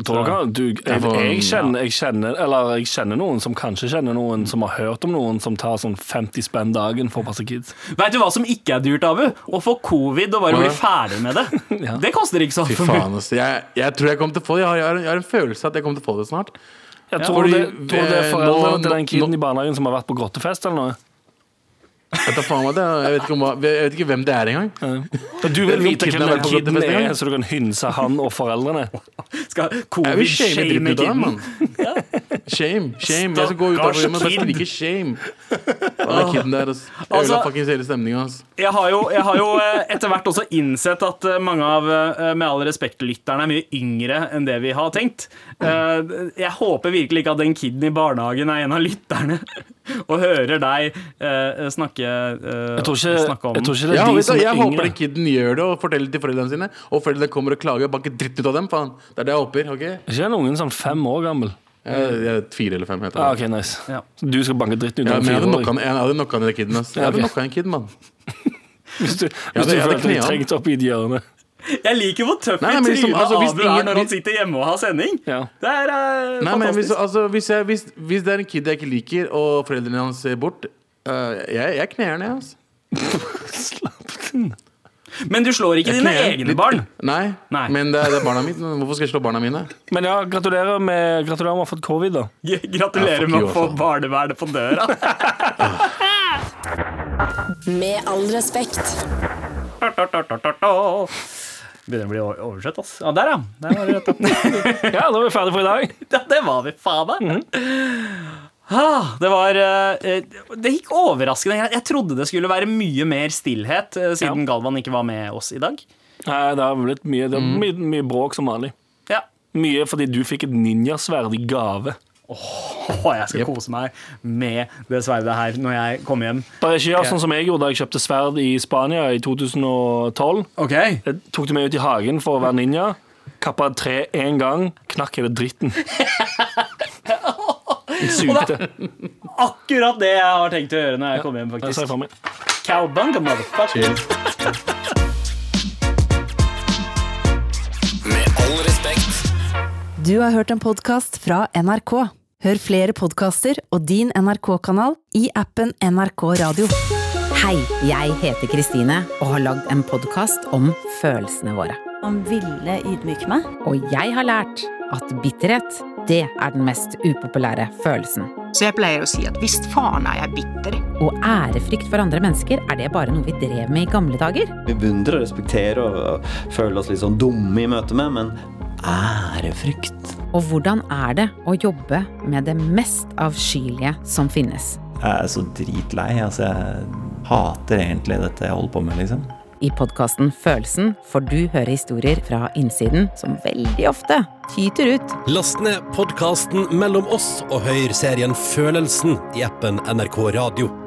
Kan, du, jeg, Jeg kjenner, jeg, kjenner, eller jeg kjenner noen som kanskje kjenner noen som har hørt om noen som tar sånn 50 spenn dagen for å passe kids. Veit du hva som ikke er dyrt, Abu? Å få covid og bare bli ferdig med det. Ja. Det koster ikke så Fy mye. faen, ass. Jeg, jeg tror jeg kommer til å få det. Jeg har, jeg, har, en følelse at jeg kommer til å få det snart. Jeg Ja, tror, fordi, det, tror det er eh, foreldrene til den kiden nå- i barnehagen som har vært på grottefest eller noe. Jeg, tar faen meg det. jeg, vet ikke om, jeg vet ikke hvem det er engang. Ja. Du vil vite hvem den kiden er, gang. så du kan hynse han og foreldrene. Skal covid shame kiden? mann. Shame. shame Jeg skal gå ut av hjemmet Stakkars skrike shame. Den kiden der, ødela Jeg Altså- fuckings hele stemninga hans. Jeg har jo, jeg har jo eh, etter hvert også innsett at eh, mange av eh, Med all respekt-lytterne er mye yngre enn det vi har tenkt. Eh, Jeg håper virkelig ikke at den kiden i barnehagen er en av lytterne og hører deg eh, snakke, eh, Jeg tror ikke, snakke om jeg tror ikke det Ja, de som er jeg yngre. jeg er håper den kiden gjør det og forteller til foreldrene sine. Og foreldrene kommer og klager og banker dritt ut av dem. Faen. Det er det jeg håper. ok? Er ikke den ungen sånn fem år gammel? Jeg, jeg er fire eller fem. Heter Ah, okay, ok, nice. Ja. Så Du skal banke dritten ut Ja, av ja, fire år? jeg hadde knocka ned den kiden. Ass. Jeg hadde en kid, mann. Hvis du, Ja, hvis det- du føler hadde deg trengt opp i et hjørne. Jeg liker hvor tøff i trynet liksom, altså, Abu er når han sitter hjemme og har sending. Ja. Det er uh, Nei, men hvis, fantastisk. altså, hvis, jeg, hvis, hvis det er en kid jeg ikke liker, og foreldrene hans ser bort uh, jeg, jeg kner ned, altså. Men du slår ikke dine egne litt- barn. Nei, Nei. men det det er barna mine. Hvorfor skal jeg slå barna mine? Men ja, gratulerer med, gratulerer med å ha fått covid, da. Gratulerer Ja, med å få altså. barnevernet på døra. Med all respekt. Begynner å bli oversett, ass. Ja, der, ja. Der var rett. opp. Ja, da var vi ferdige for i dag. Ja, det var vi faen meg. Ah, det var eh, Det gikk overraskende. Jeg trodde det skulle være mye mer stillhet, siden siden Galvan ikke var med oss i dag. Nei, det har blitt mye, det har Mm. mye, mye bråk som vanlig. Ja. Mye fordi du fikk et ninjasverd i gave. Åh, jeg skal kose meg med det sverdet her når jeg kommer hjem. Bare ikke gjør sånn som jeg gjorde da jeg kjøpte sverd i Spania i 2012. Ok Jeg tok det med ut i hagen for å være ninja. Kappa et tre én gang, knakk hele dritten. Jeg er Akkurat det jeg har tenkt å gjøre når jeg kommer hjem, faktisk. jeg faktisk. for meg. Cowbunga, motherfucker. Med all respekt. Du har hørt en podkast fra NRK. Hør flere podkaster og din NRK-kanal i appen NRK Radio. Hei, jeg heter Kristine og har lagd en podkast om følelsene våre. Han ville ydmyke meg. Og jeg har lært at bitterhet, det er den mest upopulære følelsen. Så jeg pleier å si at visst faen er jeg bitter. Og ærefrykt for andre mennesker, er det bare noe vi drev med i gamle dager? Vi beundrer og respekterer og, og føler oss litt sånn dumme i møte med, men ærefrykt Og hvordan er det å jobbe med det mest avskyelige som finnes? Jeg er så dritlei. Altså, jeg hater egentlig dette jeg holder på med, liksom. I podkasten Følelsen får du høre historier fra innsiden som veldig ofte tyter ut. Last ned podkasten Mellom oss og hør serien Følelsen i appen NRK Radio.